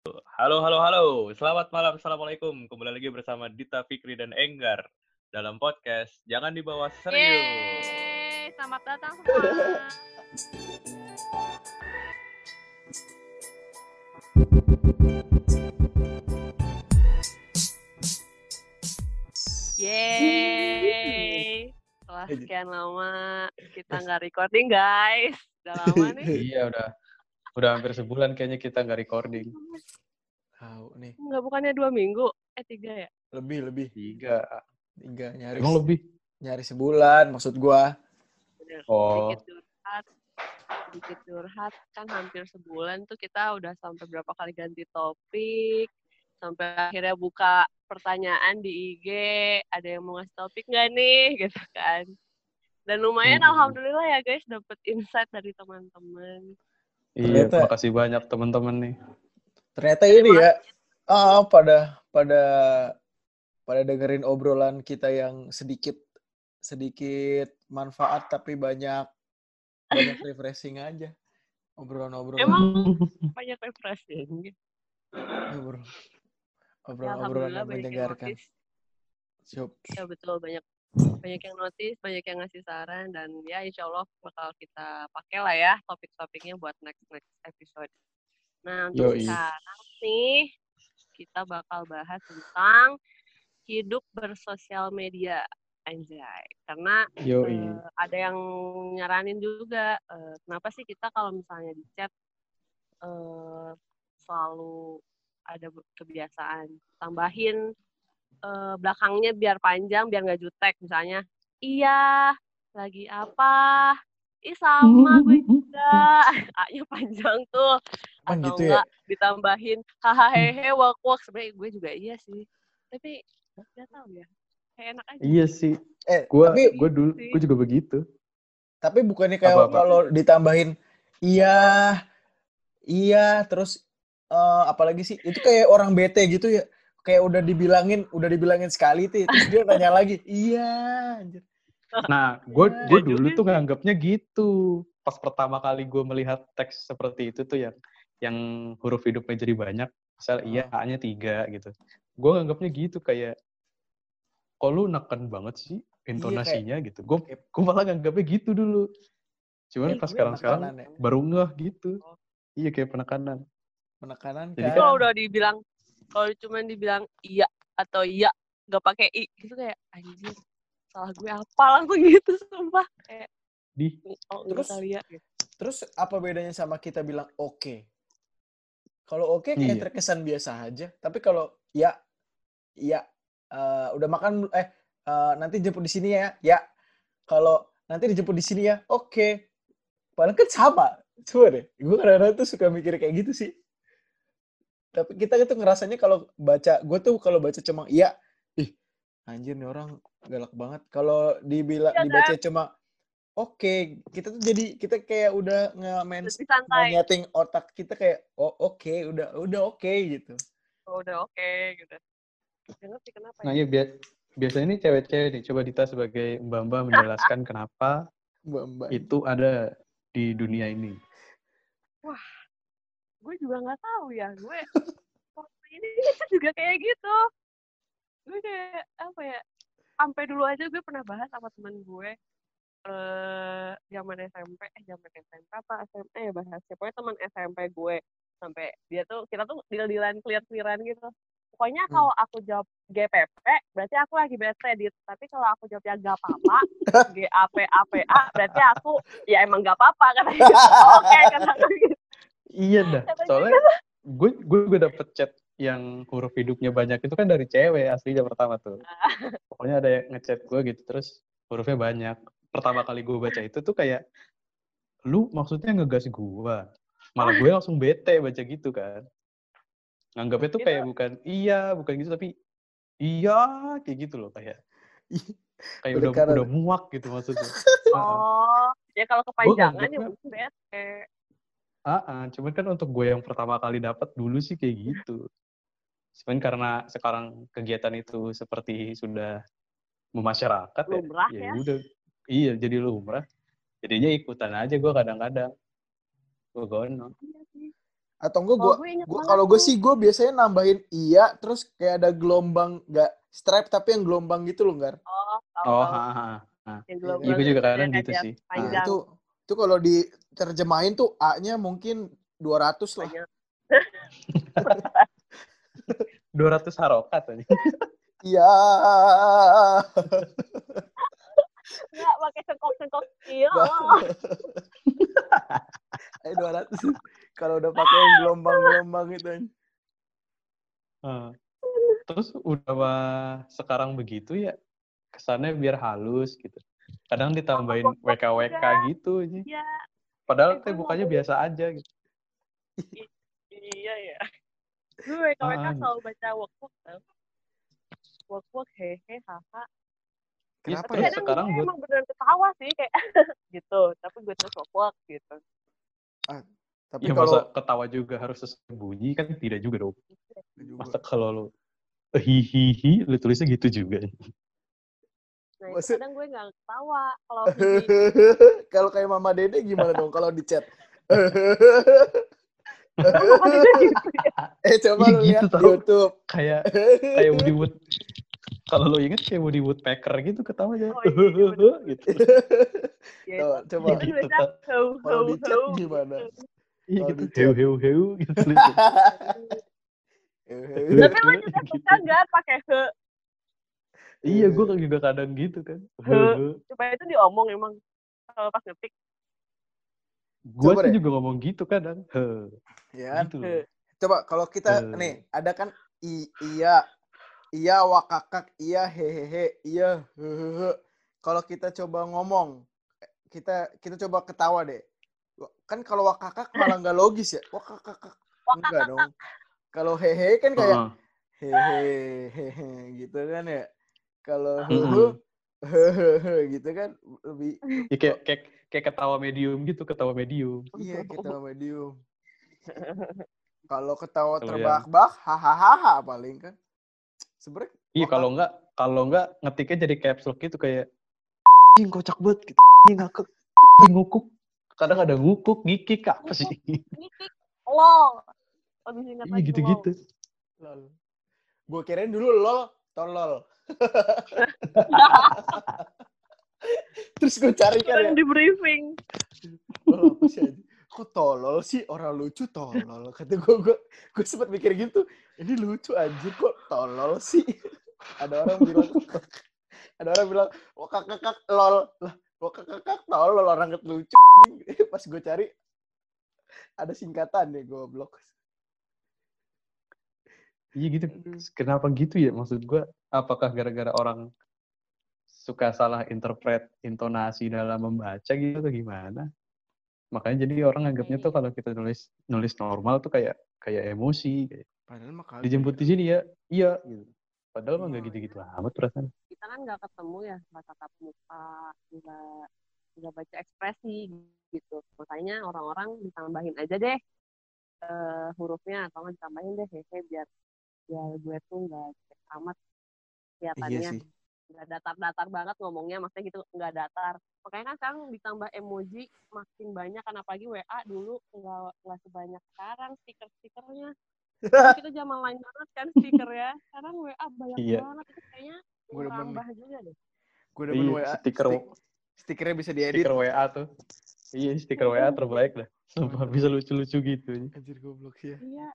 Halo, halo, halo. Selamat malam, Assalamualaikum. Kembali lagi bersama Dita Fikri dan Enggar dalam podcast Jangan Dibawa Serius. Yeay, selamat datang semua. Yeay. Setelah sekian lama kita nggak recording, guys. Udah lama nih. Iya udah udah hampir sebulan kayaknya kita nggak recording. Tahu nih. Nggak bukannya dua minggu? Eh, tiga ya? Lebih lebih. Tiga. Tiga nyaris. Emang lebih? Nyaris sebulan maksud gua. Bener. Oh. Sedikit curhat. Sedikit curhat. Kan hampir sebulan tuh kita udah sampai berapa kali ganti topik. Sampai akhirnya buka pertanyaan di IG. Ada yang mau ngasih topik nggak nih? Gitu kan. Dan lumayan Hmm. alhamdulillah ya guys dapet insight dari teman-teman. Iya, Ternyata- terima kasih banyak teman-teman nih. Ternyata ini ya ah pada pada pada dengerin obrolan kita yang sedikit sedikit manfaat tapi banyak banyak refreshing aja. Obrolan-obrolan. Emang banyak refreshing. Obrol- Ya, obrolan-obrolan yang notice. Siap. Ya betul banyak banyak yang notice, banyak yang ngasih saran dan ya insya Allah bakal kita pakai lah ya topik-topiknya buat next next episode. Nah untuk Yoi. sekarang nih kita bakal bahas tentang hidup bersosial media anjay karena Yoi. eh, ada yang nyaranin juga eh, kenapa sih kita kalau misalnya di chat eh, selalu ada kebiasaan tambahin eh, belakangnya biar panjang biar nggak jutek misalnya. Iya lagi apa? Ih sama gue juga. A-nya panjang tuh. Emang atau gitu ya? enggak ditambahin? Hahaha wak wak sebenarnya gue juga iya sih. Tapi nggak tahu ya. Kayak enak aja. Iya sih. Eh, Gua tapi gua dulu sih. gua juga begitu. tapi bukannya kayak kalau ditambahin iya iya terus eh, apalagi sih? Itu kayak orang bete gitu ya kayak udah dibilangin udah dibilangin sekali tuh terus dia nanya lagi iya anjir. Nah, gue Iya gue juga dulu sih. tuh nganggapnya gitu. Pas pertama kali gue melihat teks seperti itu tuh yang yang huruf hidupnya jadi banyak, misal iya Ah. A-nya tiga gitu. Gue nganggapnya gitu kayak kok lu neken banget sih intonasinya gitu. Gue kayak- gue malah nganggapnya gitu dulu. Cuman pas gue sekarang-sekarang penekanan ya. baru ngeh gitu. Oh. Iya kayak penekanan. penekanan Jadi kan kan- kalau udah dibilang kalau cuman dibilang iya atau iya nggak pakai i gitu kayak anjir salah gue apa langsung gitu sumpah. Kayak Di. Oh Terus- kali ya. terus apa bedanya sama kita bilang oke? Kalau oke kayak Iya. terkesan biasa aja tapi kalau ya iya eh, udah makan eh eh, nanti jemput di sini ya ya. Kalau nanti dijemput di sini ya oke. Padahal kan sama coba deh. Gue kadang-kadang tuh suka mikir kayak gitu sih tapi kita itu ngerasanya kalau baca gue tuh kalau baca cuma iya ih anjir nih orang galak banget. Kalau dibilang Iya, dibaca cuma oke kita tuh jadi kita kayak udah nge-main otak kita kayak oh oke udah udah oke gitu. Oh, udah oke gitu. Ngerti kenapa Nah ya. iya bia- biasanya ini cewek-cewek nih. Coba Dita sebagai mbak-mbak menjelaskan kenapa mbak mbak. itu ada di dunia ini. Gue juga nggak tahu ya gue waktu ini juga kayak gitu. Gue kayak apa ya sampai dulu aja gue pernah bahas sama temen gue eh zaman SMP eh zaman SMP apa SMA ya bahasnya pokoknya teman SMP gue. Sampai dia tuh kita tuh deal-dealan clear-clearan gitu. Pokoknya Hmm. kalau aku jawab GPP berarti aku lagi bete dit tapi kalau aku jawabnya gak apa-apa GAP APA berarti aku ya emang gak apa-apa gitu oke kata gue gitu Iya dah. Soalnya gue gue gue dapet chat yang huruf hidupnya banyak itu kan dari cewek aslinya pertama tuh. Pokoknya ada yang ngechat gue gitu terus hurufnya banyak. Pertama kali gue baca itu tuh kayak lu maksudnya ngegas gue. Malah gue langsung bete baca gitu kan. Nganggapnya tuh Itu- kayak bukan iya, bukan gitu tapi iya kayak gitu loh kayak kayak udah udah muak gitu maksudnya. Oh, ya kalau kepanjangan ya mungkin bete. Ah, cuman kan untuk gue yang pertama kali dapat dulu sih kayak gitu. Cuman karena sekarang kegiatan itu seperti sudah memasyarakat ya, Lumrah ya ya. udah, iya jadi lumrah. Jadinya ikutan aja gue kadang-kadang. Gue gono. Iya sih. Atau enggak gue banget kalau gue sih gue biasanya nambahin iya terus kayak ada gelombang nggak stripe tapi yang gelombang gitu loh, Gar. Oh, tahu, Oh, tahu. ha, ha, ha. Yang Iya, gelombang Iya, gue juga kadang ya, gitu sih. Nah, itu itu kalau diterjemahin tuh A-nya mungkin 200 lah. Banyak. 200 harokat aja. Iya. Enggak pakai sengkok-sengkok. Iya. Eh 200. Kalau udah pakai gelombang-gelombang itu. Heeh. Terus udah sekarang begitu ya kesannya biar halus gitu. Kadang ditambahin WKWK gitu aja. Iya. Padahal teh Itu bukanya ngomong- biasa aja gitu. Iya ya. Gue WKWK Ah. selalu baca workbook tau. Workbook hehe haha. Ya, Kenapa ya? kadang sekarang gue emang beneran ketawa sih kayak gitu. Tapi gue terus workbook gitu. Tapi ya kalau masa ketawa juga harus sesuai bunyi kan tidak juga dong. juga. Masa kalau lo hihihi lu tulisnya gitu juga. Nah itu Maksud- kadang gue nggak ketawa kalau kalau kayak Mama Dede gimana dong kalau di chat? Gitu ya? eh coba Iya lu gitu lihat di. YouTube. kayak kayak Woody Wood kalau lo inget kayak Woody Woodpecker gitu ketawanya Oh, iya, iya, gitu. Ya, Tuh, itu coba. Gitu, heu Kalau heu di chat heu gimana? gitu. Iya gitu. Heu heu heu gitu. Tapi lo juga Gitu. suka nggak pakai he? Iya, gue juga kadang gitu kan. He. Coba itu diomong emang kalau pas ngetik. Gue sih deh. juga ngomong gitu kadang. He. ya? Gitu. He. Coba kalau kita Eh. nih ada kan i, iya iya wakakak iya hehehe iya hehehe. Kalau kita coba ngomong kita kita coba ketawa deh. Kan kalau wakakak malah nggak logis ya. Wakakak enggak dong. Kalau hehe kan kayak Heeh. hehe hehe gitu kan ya. Kalau hehehe gitu kan lebih Ya, kayak, kayak kayak ketawa medium gitu, ketawa medium. iya kita medium. Kalau ketawa terbahak-bahak hahaha paling kan. Sebenarnya Iya, kalau enggak kalau enggak ngetiknya jadi caps lock gitu kayak anjing kocak banget gitu. Anjing ngakak. Anjing ngukuk. Kadang ada ngukuk, ngikik apa sih? Ngitik. Lol. Lebih ingat Iya lagi gitu-gitu. lol. Gue kirain dulu lol, tolol. Terus gue cari kan ya, di briefing. lol apa sih anjing? Kok tolol sih? Orang lucu tolol. Kata gue, gue, gue sempat mikir gitu. Ini lucu anjir kok tolol sih? Ada orang bilang, ada orang bilang, wah kakak kakak lol. Lah, wah kakak kakak tolol orang ket lucu. Pas gue cari, ada singkatan deh gue blok. Iya gitu. Kenapa gitu ya? Maksud gua apakah gara-gara orang suka salah interpret intonasi dalam membaca gitu atau gimana? Makanya jadi orang anggapnya tuh kalau kita nulis nulis normal tuh kayak kayak emosi, kayak Padahal mah dijemput di sini ya, iya gitu. Padahal mah nggak Iya. gitu-gitu amat perasaan. Kita kan nggak ketemu ya, nggak tatap muka, nggak nggak baca ekspresi gitu. Makanya orang-orang ditambahin aja deh eh, hurufnya atau nggak ditambahin deh hehe biar biar gue tuh nggak amat Iya kelihatannya sih. nggak datar-datar banget ngomongnya maksudnya gitu nggak datar makanya kan sekarang ditambah emoji makin banyak kan apalagi WA dulu nggak nggak sebanyak sekarang stiker-stikernya Dulu kita zaman lain banget kan stiker ya sekarang WA banyak Iya. banget itu kayaknya Gue merambah juga deh Gue demen Iya, WA. stiker stik- stikernya bisa diedit. stiker WA tuh. Iya, stiker WA terbaik lah. Sumpah bisa lucu-lucu gitu. Anjir goblok sih ya. iya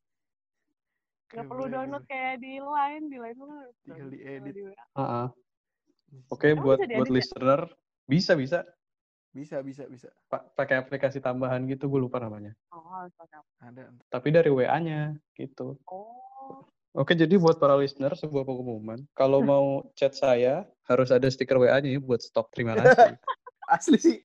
nggak Keren perlu download kayak di line di line tuh Tinggal di WA. Heeh. Oke, Emang buat buat ya? listener bisa bisa Bisa, bisa, bisa. Pa- pakai aplikasi tambahan gitu gue lupa namanya. oh? Ada. Tapi dari WA-nya gitu. oh Oke, jadi buat para listener sebuah pengumuman. Kalau mau chat saya harus ada stiker WA-nya ya buat stok. Terima kasih. Asli sih,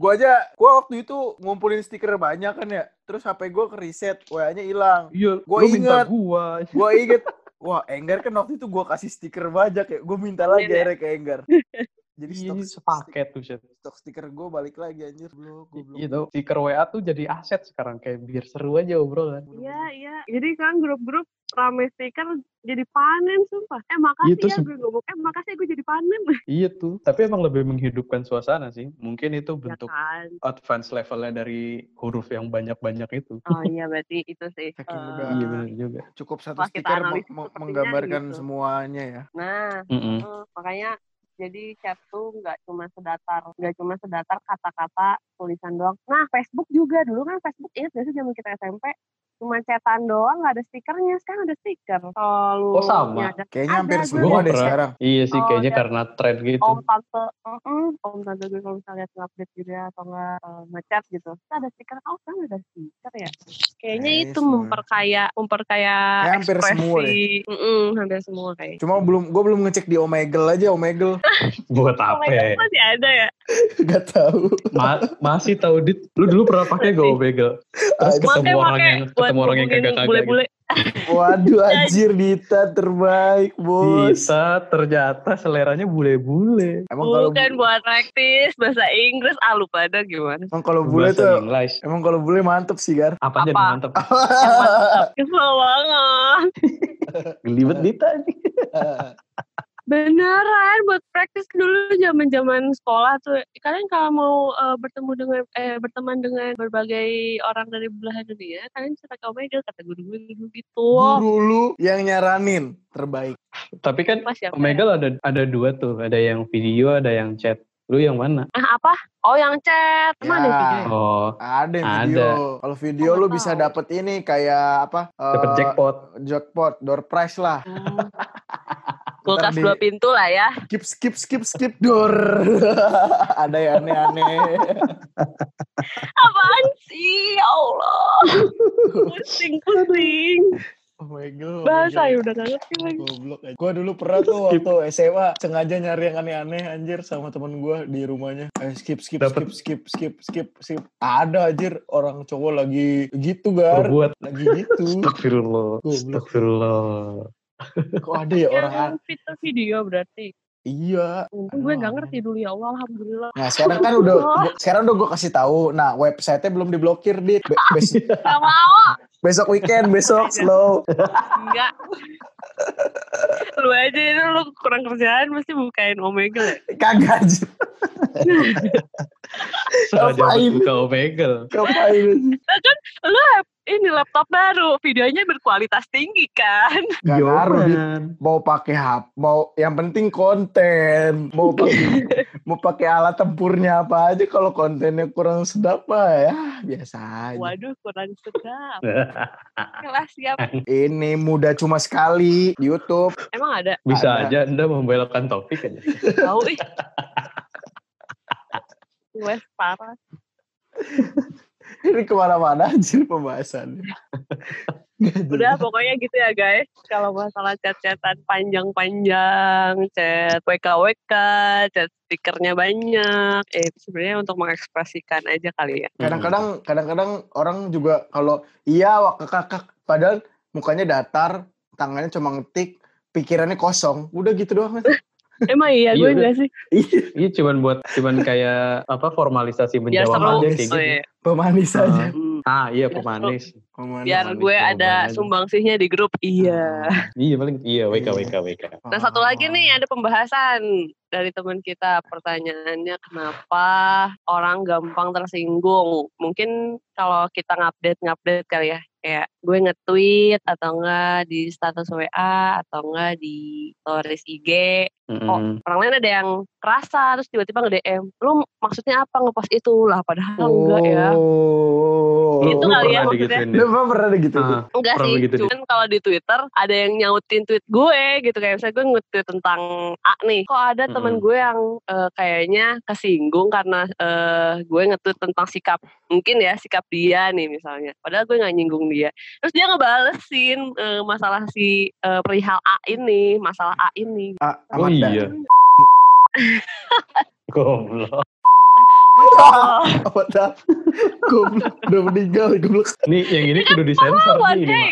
gue gua aja, gua waktu itu ngumpulin stiker banyak kan ya. Terus HP gue ke reset, WA-nya hilang. Iya, minta ingat. gua. Gue inget, wah Enggar kan waktu itu gue kasih stiker banyak ya. Gue minta lagi Iya, iya. akhirnya ke Enggar. Jadi Iya, stok, sepaket tuh shit. stok stiker gue balik lagi anjir. Goblok, goblok. Gitu. Stiker WA tuh jadi aset sekarang kayak biar seru aja obrolan. Iya, iya. Jadi kan grup-grup rame stiker jadi panen sumpah. Eh makasih Gitu, ya Sum. gue ngomong, eh makasih gue jadi panen. Iya tuh. Tapi emang lebih menghidupkan suasana sih. Mungkin itu ya bentuk kan. advance levelnya dari huruf yang banyak-banyak itu. Oh iya berarti itu sih. Saking udah- Iya benar juga. Cukup satu stiker menggambarkan gitu. semuanya ya. Nah, Mm-mm. eh, makanya jadi chat tuh nggak cuma sedatar nggak cuma sedatar kata-kata tulisan doang. Nah Facebook juga dulu kan Facebook ingat gak sih zaman kita SMP cuma chatan doang nggak ada stikernya sekarang ada stiker. Kalau lu Oh, sama. Kayaknya Ada, hampir gue semua nggak pernah. sekarang. Iya sih Oh, kayaknya karena tren gitu. om tante mm om tante gue kalau misalnya lihat update gitu ya atau nggak eh, ngechat gitu ada stiker oh kan ada stiker ya kayaknya Kayaknya itu memperkaya memperkaya Kayak hampir ekspresi semua Mm-mm, hampir semua kayak Cuma belum gue belum ngecek di Omegle aja Omegle. Buat oh apa? Ya? masih ada ya Gak tahu. Ma- masih tahu dit. Lu dulu pernah pakai gak Omegle? Terus ketemu orang yang ketemu orang yang kagak kagak. bule-bule Waduh anjir Dita terbaik bos. Kita ternyata seleranya bule-bule. Emang kalau bukan buat praktis bahasa Inggris ah lu pada gimana emang kalau bule Bahasa tuh English. emang kalau bule mantep sih Gar. Apa aja Apa? nih mantep. kesel banget Gelibet Dita nih. beneran buat praktis dulu zaman zaman sekolah tuh kalian kalau mau eh, bertemu dengan eh berteman dengan berbagai orang dari belahan dunia kalian bisa pakai Omegle kata guru gue dulu gitu Guru lu yang nyaranin terbaik. Tapi kan siapa ya? Omegle ada ada dua tuh. Ada yang video, ada yang chat. Lu yang mana? ah apa oh yang chat mana Ya. video Oh, Ada yang Ada. video. Kalau video Oh, lu bisa dapet ini kayak apa? dapat eh, jackpot. Jackpot, door prize lah. Hmm. kulkas di- dua pintu lah ya Skip skip skip skip door. Ada yang aneh-aneh. apaan sih ya Allah pusing pusing Omegle. bahasa ya udah gak ngerti lagi Goblok aja. Gua dulu pernah tuh waktu SMA sengaja nyari yang aneh-aneh anjir sama temen gua di rumahnya. Eh, skip skip Dapet. skip skip skip skip skip. Ada anjir orang cowok lagi gitu gar. Berbuat. Lagi gitu. Astagfirullah. Astagfirullah. Kok ada ya orang yang an- fitur video berarti Iya. untung gue nggak ngerti dulu ya Allah alhamdulillah Nah sekarang kan udah gua- sekarang udah gue kasih tahu. Nah websitenya belum diblokir dit. Be- bes- gak mau besok weekend besok slow. enggak lu aja itu lu kurang kerjaan mesti bukain Omegle ya? Kagak. Sengaja Ngapain? buka Omegle. Ngapain? lu ini laptop baru videonya berkualitas tinggi kan Gak ngaruh dit. Yoman. Mau pakai HP, mau yang penting konten. Mau pakai mau pakai alat tempurnya apa aja kalau kontennya kurang sedap mah ya biasa aja. waduh kurang sedap kelas siap Ini mudah cuma sekali di YouTube. emang ada Bisa Ada. aja Anda membelokkan topik aja. tahu ih gue parah Ini ke mana-mana anjir pembahasannya. Udah pokoknya gitu ya guys. Kalau masalah chat-chatan panjang-panjang, chat WK-WK, chat stikernya banyak. Eh itu sebenarnya untuk mengekspresikan aja kali ya. Kadang-kadang kadang-kadang orang juga kalau iya kakak padahal mukanya datar, tangannya cuma ngetik, pikirannya kosong. Udah gitu doang. Emang iya gue Iya, enggak sih? Iya cuman buat cuman kayak apa formalisasi Biar menjawab seru. aja kayak gitu. iya. Pemanis Ah. aja. Hmm. Ah iya pemanis. Pemanis. Biar gue ada sumbangsihnya di grup. Iya. Iya paling iya WK Iya. WK WK. Nah satu lagi nih ada pembahasan dari teman kita. Pertanyaannya kenapa orang gampang tersinggung? Mungkin kalau kita ngupdate ngupdate kali ya. Kayak gue nge-tweet atau enggak di status WA atau enggak di stories IG. Mm-mm. Orang lain ada yang kerasa terus tiba-tiba nge-DM. Lu maksudnya apa ngepost itu lah padahal enggak ya. Oh. Itu Lu kali ya pernah maksudnya. Lu emang pernah gitu? Ah, Enggak Pernah sih, begitu, Dit? cuman kalau di Twitter ada yang nyautin tweet gue gitu kayak misalnya gue nge-tweet tentang A nih. Kok ada temen Mm-mm. gue yang eh, kayaknya kesinggung karena eh, gue nge-tweet tentang sikap mungkin ya sikap dia nih misalnya. Padahal gue nggak nyinggung dia. Terus dia ngebalesin eh, masalah si eh, perihal A ini, masalah A ini. Ah, Oh Amanda. iya. Goblok. Oh, Amanda. Goblok. Udah meninggal goblok. Nih yang ini kudu disensor nih ini.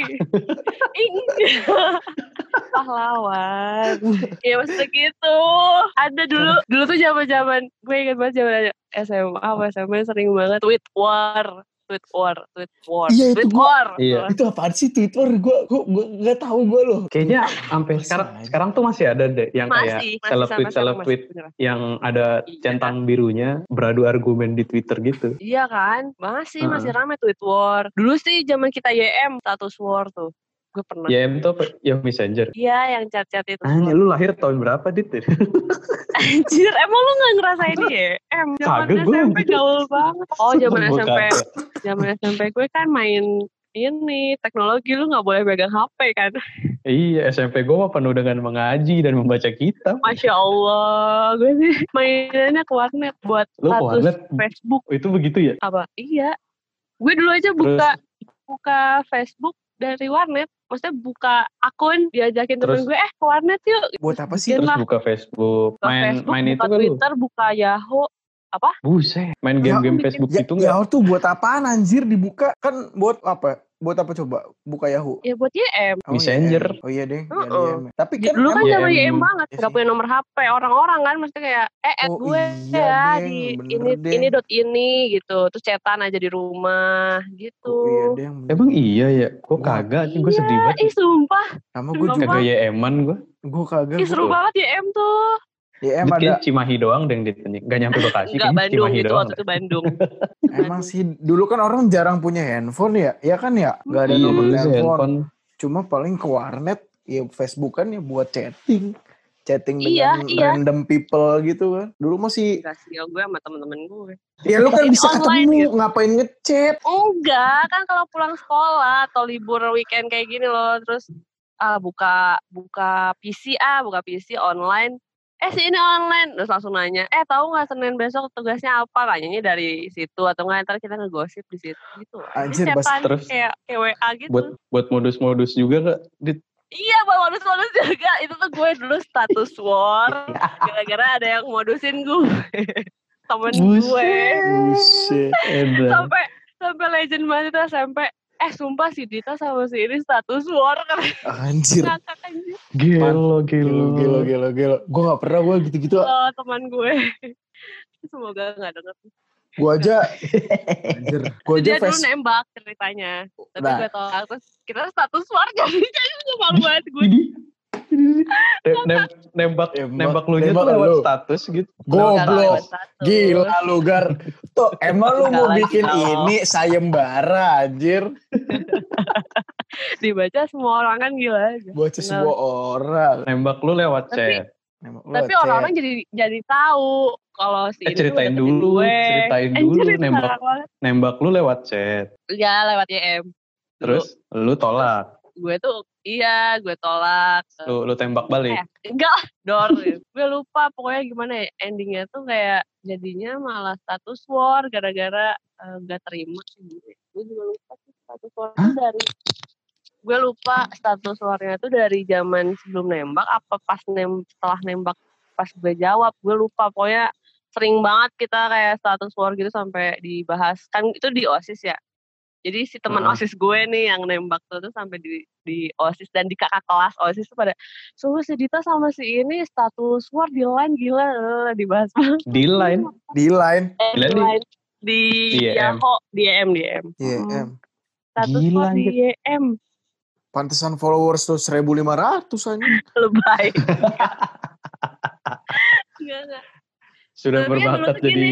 pahlawan. ya maksudnya gitu. Ada dulu, dulu tuh zaman-zaman gue ingat banget zaman SMA apa SMA sering banget tweet war, tweet war, tweet war, Iya, tweet gua- war. Iya. Itu apaan sih Twitter? Gue gue gue nggak tahu gue loh. Kayaknya sampai sekarang aja. sekarang tuh masih ada deh yang kayak Masih, masih seleb tweet seleb masih, tweet yang ada Iya. centang birunya beradu argumen di Twitter gitu. Iya kan, masih masih Heeh. rame tweet war. Dulu sih zaman kita YM status war tuh, gue pernah. YM tuh apa? Yahoo Messenger. Iya, yang chat-chat itu. Anjir, lu lahir tahun berapa, Dit? Anjir, emang lu gak ngerasain YM? Zaman Kagak, gua SMP gitu. gaul banget. Oh, zaman SMP, zaman SMP gue kan main ini teknologi lu nggak boleh pegang HP kan. Iya, SMP gue mah penuh dengan mengaji dan membaca kitab. Masya Allah, gue sih mainannya ke warnet buat Lu status warnet? Facebook Itu begitu ya? apa? Iya, gue dulu aja buka buka Facebook dari warnet. Maksudnya buka akun diajakin temen Terus? gue, eh ke warnet yuk. Buat apa sih? Terus lah. buka Facebook, Buka main Facebook, main buka itu kan lu? Twitter, buka Yahoo. Buset, main Ya, game-game Facebook Ya, gitu enggak? Yahoo tuh buat apaan anjir dibuka? Kan buat apa? Buat apa coba? Buka Yahoo. Ya buat YM. Oh, Messenger. iya. Oh iya deh. iya, Heeh. iya. Tapi kan dulu kan zaman YM. YM banget, Iya nggak sih. punya nomor HP orang-orang kan, mesti kayak eh add Oh, gue iya, ya Deng. di Bener, ini Deng. ini dot ini gitu, terus cetan aja di rumah gitu. Oh iya deh. Emang iya ya? Gue Gua- kagak, gue sedih Iya, banget. ih sumpah, Sama gue juga. Kagak YM-an gue. Gue kagak. ih seru gua- banget YM tuh. Ya em ada. Cimahi doang deh, Dit. Gak nyampe Bekasi, Enggak Bandung Cimahi gitu doang. waktu itu Bandung. Emang sih dulu kan orang jarang punya handphone ya. Ya kan ya? Gak ada Iya, nomor telepon. handphone. Cuma paling ke warnet ya Facebook kan ya buat chatting. Chatting Iya, dengan iya. random people gitu kan. Dulu masih Kasih gue sama temen-temen gue. ya lu kan bisa online ketemu gitu. ngapain ngechat. Enggak, kan kalau pulang sekolah atau libur weekend kayak gini loh, terus ah buka buka PC ah, buka PC online. Eh si ini online, terus langsung nanya, eh tahu nggak Senin besok tugasnya apa? Tanyanya dari situ atau nggak ntar kita ngegosip di situ gitu. Anjir, bas- terus kayak kayak WA gitu. Buat buat modus-modus juga gak, Dit? Iya, buat modus-modus juga. Itu tuh gue dulu status war. Gara-gara ada yang modusin gue. Temen gue. Buset. Sampai sampai legend banget itu sampai eh sumpah si Dita sama si ini status war kan Anjir. ngakak anjir Gelo, Gila, gelo. gila, gila, gila. Gue gak pernah gue gitu-gitu. Kalau teman gue semoga nggak denger Gue aja, anjir. Gue aja dia dulu nembak ceritanya tapi Nah. gue tolak terus kita status war jadi jadi gue malu banget gue nembak Nembak- nembak lu nya tuh nembak lewat lu. status gitu. Goblok. Gila lu Gar. Tuh emang lu mau bikin ini sayembara anjir. dibaca semua orang kan gila aja Nggak. semua orang. Nembak lu lewat Tapi- chat. Nembak lu tapi orang-orang jadi jadi tahu kalau si Eh, ceritain dulu, gue. ceritain Anjir, dulu, nembak. Nembak lu lewat chat. ya lewat YM Dulu Terus lu tolak. Gue tuh iya gue tolak Lu lu tembak balik. Eh, enggak dor gue lupa pokoknya gimana ya endingnya tuh kayak jadinya malah status war gara-gara eh, nggak terima sih gue. Gue juga lupa sih status war itu dari gue lupa status warnya tuh dari zaman sebelum nembak apa pas nem setelah nembak pas gue jawab gue lupa. Pokoknya sering banget kita kayak status war gitu sampai dibahas. Kan itu di osis ya jadi si teman Heeh. osis gue nih yang nembak tuh, tuh sampai di di osis dan di kakak kelas osis tuh pada sungguh si Dita sama si ini status war di line gila eh, dibahas Di line. Di line. Eh, di di- line di di. Yahoo di YM di YM Iya, Hmm. em. status Gila, war di YM Pantesan followers tuh 1500 aja. lebay. Sudah Tapi kan berbakat jadi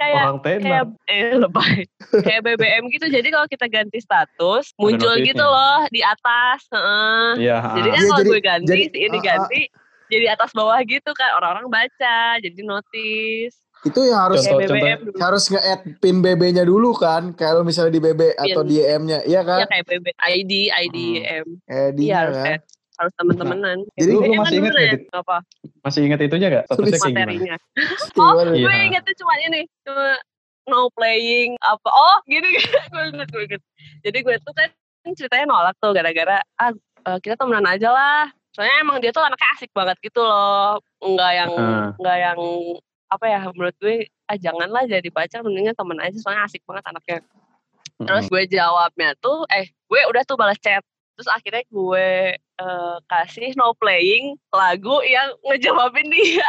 kayak orang kayak tenar. eh lebay kayak BBM gitu jadi kalau kita ganti status muncul notifnya. gitu loh di atas heeh. Iya. jadi kan Iya, kalau jadi- gue ganti jadi- si ini ah. ganti jadi atas bawah gitu kan orang-orang baca jadi notis Itu yang harus Contoh- kayak BBM dulu harus nge-add pin BB-nya dulu kan. Kalau misalnya di BB atau di EM-nya, iya ya kan? kayak BB ID ID Hmm. M Eh, iya kan. add. Harus temen-temenan. Jadi Lu- lu masih nggak, ya, apa? Masih ingat itunya gak? Statusnya gimana? materinya? Iya. gue ingetnya cuma ini cuma no playing apa oh gini gue inget gue inget. Jadi gue tuh kan ceritanya nolak tuh gara-gara ah eh, kita temenan aja lah. Soalnya emang dia tuh anaknya asik banget gitu loh. Nggak yang Heeh. nggak yang apa ya menurut gue ah janganlah jadi pacar mendingan temen aja. Soalnya asik banget anaknya. Terus gue jawabnya tuh eh gue udah tuh balas chat terus akhirnya gue eh, kasih no playing lagu yang ngejawabin dia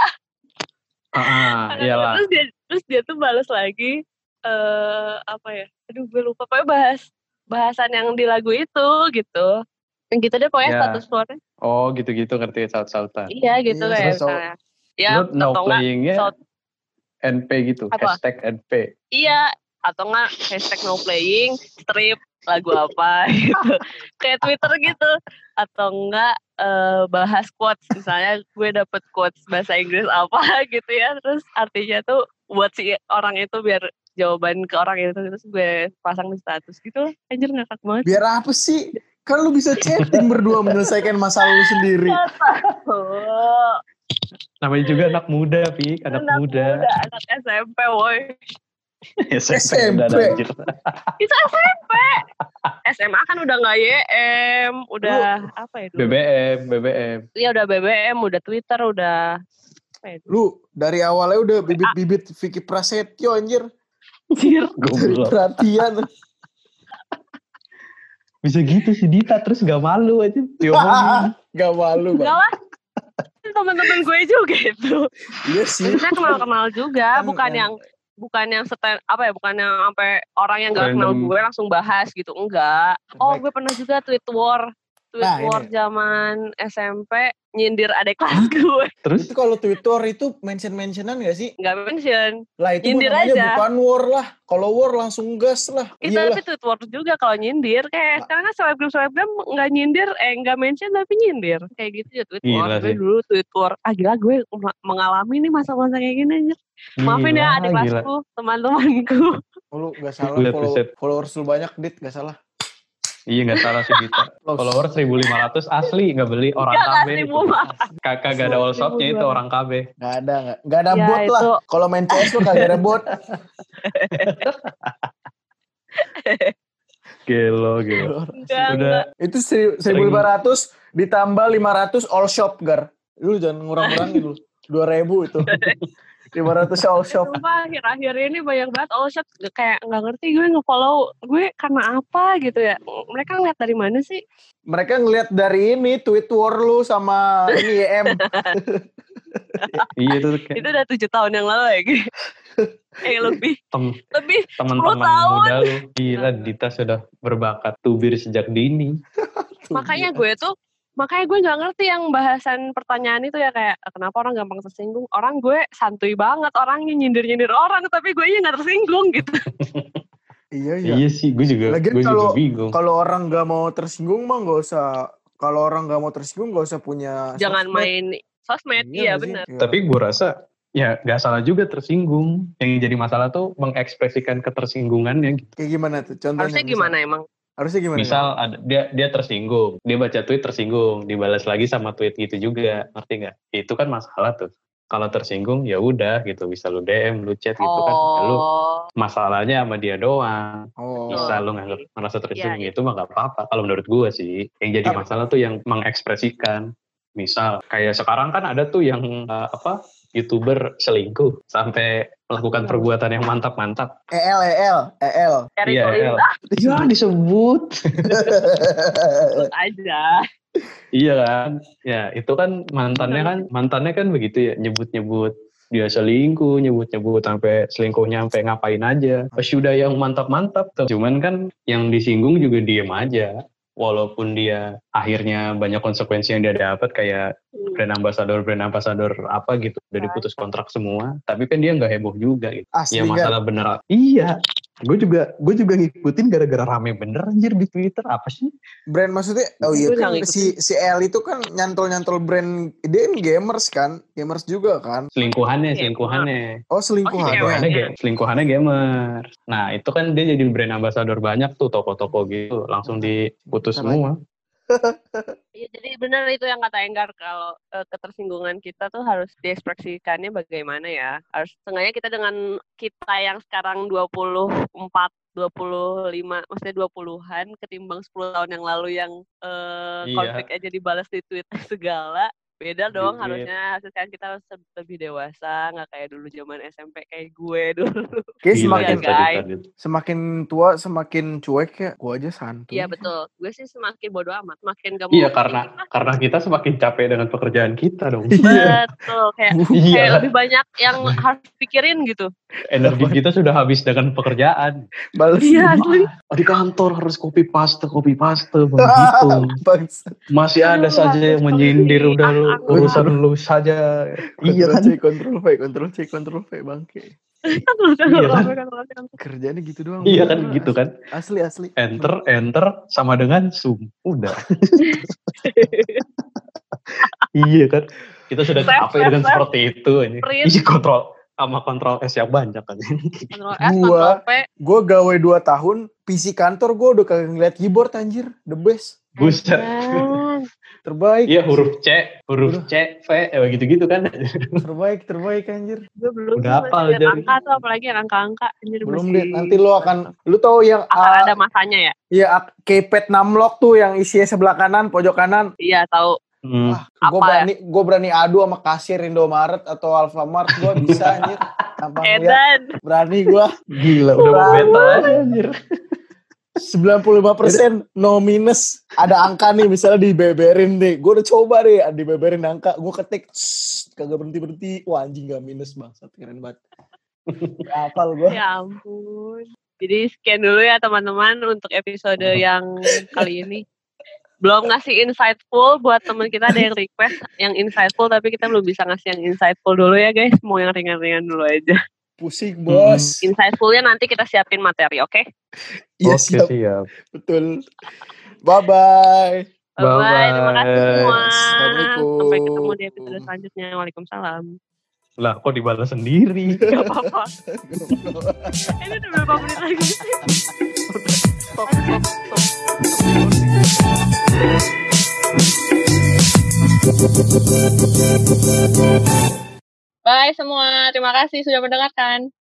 Ah, ah, iyalah. terus dia terus dia tuh balas lagi eh apa ya aduh gue lupa pokoknya bahas bahasan yang di lagu itu gitu yang gitu deh pokoknya Ya. status keluarnya Oh, gitu-gitu ngerti saut-sautan. iya gitu Iya, kayak so- misalnya ya no playing-nya so- NP gitu, Apa? hashtag NP. iya atau enggak hashtag no playing strip lagu apa gitu kayak Twitter gitu atau enggak eh, bahas quotes misalnya gue dapet quotes bahasa Inggris apa gitu ya terus artinya tuh buat si orang itu biar jawaban ke orang itu terus gue pasang di status gitu anjir ngakak banget Biar apa sih? Kan lu bisa chatting berdua menyelesaikan masalah lu sendiri. oh, Namanya juga anak muda, Pik. Anak, muda. anak SMP woi SMP. udah ada, SMP. anjir. itu SMP SMA kan udah nggak YM udah apa ya dulu BBM, BBM. Iya udah BBM, udah Twitter, udah apa ya? Lu dari awalnya udah bibit-bibit Vicky Prasetyo anjir. Anjir. Perhatian. Bisa gitu sih Dita, terus gak malu aja. Gak malu Enggak bang. lah. Temen-temen gue juga itu. Iya sih. Maksudnya kenal-kenal juga, Kan, bukan kan. yang bukan yang setel apa ya, bukan yang sampai orang yang gak kenal gue langsung bahas gitu, enggak. Oh, gue pernah juga tweet war. Tweet Nah, war ini. zaman SMP nyindir adik kelas gue. Terus Itu kalau Twitter itu mention-mentionan gak sih? Enggak mention. Lah itu Nyindir aja. bukan war lah. Kalau war langsung gas lah. Itu Iyalah. tapi tweet war juga kalau nyindir. Kayak Nah. sekarang kan selebgram selebgram nggak nyindir, eh nggak mention tapi nyindir. Kayak gitu ya tweet war. Gue dulu tweet war. Ah gila gue mengalami nih masa-masa kayak gini aja. Maafin gila, ya adik kelasku, teman-temanku. Oh, lu gak salah. Follow, followers lu banyak, Dit. Gak salah. Iya gak salah sih. Loh, Follower 1500 asli gak beli orang Enggak, KB. enggak, itu. 1500. Kakak gak ada all shopnya itu 1200. orang KB. Gak ada, gak, gak ada Ya, bot lah. itu. Kalau main CS lu kagak ada bot. Gelo, gelo. Enggak, Udah Itu seri- 1500 ditambah 500 all shop, Gar. Lu jangan ngurang-ngurangin lu. 2000 itu. 500 all shop. Sumpah akhir-akhir ini banyak banget all shop kayak nggak ngerti gue nge-follow gue karena apa gitu ya. Mereka ngeliat dari mana sih? Mereka ngelihat dari ini tweet war lu sama ini YM. iya itu kayak Itu udah tujuh tahun yang lalu ya gitu. eh lebih tem- lebih teman-teman 10 tahun. muda lu. Gila Dita sudah berbakat tubir sejak dini. makanya gue tuh makanya gue nggak ngerti yang bahasan pertanyaan itu ya kayak kenapa orang gampang tersinggung orang gue santuy banget orangnya nyindir nyindir orang tapi gue nya nggak tersinggung gitu Iya, Iya, iya. sih, gue juga, Lagian gue juga kalau- bingung. Kalau orang nggak mau tersinggung mah nggak usah. Kalau orang nggak mau tersinggung nggak usah punya. jangan sosmed. main sosmed iya nggak sih? benar Iya. Tapi gue rasa ya gak salah juga tersinggung. Yang jadi masalah tuh mengekspresikan ketersinggungannya. gitu. kayak gimana tuh? Contohnya harusnya gimana emang Harusnya gimana? Misal ada, dia dia tersinggung, dia baca tweet tersinggung, dibalas lagi sama tweet gitu juga, ngerti nggak? Itu kan masalah tuh. Kalau tersinggung ya udah gitu, bisa lu DM, lu chat gitu kan, ya lu oh masalahnya sama dia doang. Oh. Bisa Oh, lu nganggap merasa tersinggung Iya, itu mah gak apa-apa. Kalau menurut gue sih, yang jadi masalah tuh yang mengekspresikan. Misal kayak sekarang kan ada tuh yang eh, apa youtuber selingkuh sampai melakukan Hmm. perbuatan yang mantap-mantap. EL, EL, EL. Iya, iya, El. Ya disebut. aja Iya kan? Ya, itu kan mantannya kan mantannya kan begitu ya, nyebut-nyebut dia selingkuh, nyebut-nyebut sampai selingkuhnya sampai ngapain aja. Pas udah yang mantap-mantap tuh. Cuman kan yang disinggung juga diem aja. Walaupun dia akhirnya banyak konsekuensi yang dia dapat kayak brand ambassador, brand ambassador apa gitu, udah diputus kontrak semua. Tapi kan dia nggak heboh juga gitu. Asli Ya masalah bener. Iya. Gue juga gue juga ngikutin gara-gara rame bener anjir di Twitter. Apa sih? Brand maksudnya, oh iya kan si si El itu kan nyantol-nyantol brand, dia kan gamers kan, gamers juga kan. Selingkuhannya, selingkuhannya. Oh selingkuhan. Oh, selingkuhannya, selingkuhannya gamer. Nah itu kan dia jadi brand ambassador banyak tuh toko-toko gitu, langsung diputus Kenapa? semua. Iya, jadi benar itu yang kata Enggar kalau eh, ketersinggungan kita tuh harus diekspresikannya bagaimana ya. Harus setengahnya kita dengan kita yang sekarang 24, 25, maksudnya 20-an ketimbang 10 tahun yang lalu yang eh, Iya. konflik aja dibalas di Twitter segala. Beda dong Duit. harusnya harusnya kan kita harus lebih dewasa, nggak kayak dulu zaman SMP kayak gue dulu. Kayak Gila, semakin kita, guys. gitu. semakin tua semakin cuek ya. Gua aja santuy. Iya betul. Gue sih semakin bodo amat, semakin gak mau. Iya karena karena kita semakin capek dengan pekerjaan kita dong. Iya. Betul, kayak, Iya. kayak lebih banyak yang harus pikirin gitu. Energi kita sudah habis dengan pekerjaan. Balas. Iya, asli. Ah, di kantor harus copy paste, copy paste begitu. Masih ada saja yang menyindir udah lu ah, urusan lu saja. Iya kan? C, kontrol V, kontrol C, kontrol V, bangke. Iya kan? Kerjanya gitu doang. Iya kan gitu kan. Asli, asli. Enter enter sama dengan zoom. Udah. iya kan. Kita sudah capek dengan seperti itu ini. Isi kontrol sama kontrol S yang banyak kan. Kontrol S, Gua- V. Gue gawe 2 tahun, PC kantor gue udah kagak ngeliat keyboard anjir. The best. Buset. Terbaik. Iya huruf C, huruf C, V, ya gitu-gitu kan. Terbaik, terbaik anjir. Gue belum Udah liat jadi. angka tuh apalagi yang angka-angka. Anjir, Belum masih- deh, nanti lo akan, lu tau yang akan ah, ada masanya ya. ya ak- keypad 6 lock tuh yang isinya sebelah kanan, pojok kanan. Iya, tahu. Hmm. Apa gue ya? berani, gue berani adu sama kasir Indomaret atau Alfamart, gue bisa anjir. Tanpa Edan. berani gue. Gila udah mau battle aja anjir. 95% no minus ada angka nih misalnya dibeberin deh gue udah coba deh dibeberin angka gue ketik kagak berhenti berhenti wah anjing gak minus bangsat keren banget hafal gue Ya ampun. Jadi sekian dulu ya teman-teman untuk episode yang kali ini. Belum ngasih insightful buat teman kita ada yang request yang insightful tapi kita belum bisa ngasih yang insightful dulu ya guys. Mau yang ringan-ringan dulu aja. Pusing bos Insightfulnya nanti kita siapin materi, oke? iya Oke siap siap. betul bye bye Bye bye. Terima kasih semua. Assalamualaikum. Sampai ketemu di episode selanjutnya. Waalaikumsalam. Lah kok dibalas sendiri? Gak apa-apa. Ini udah berapa menit lagi? Stop, stop, stop. Bye semua. Terima kasih sudah mendengarkan.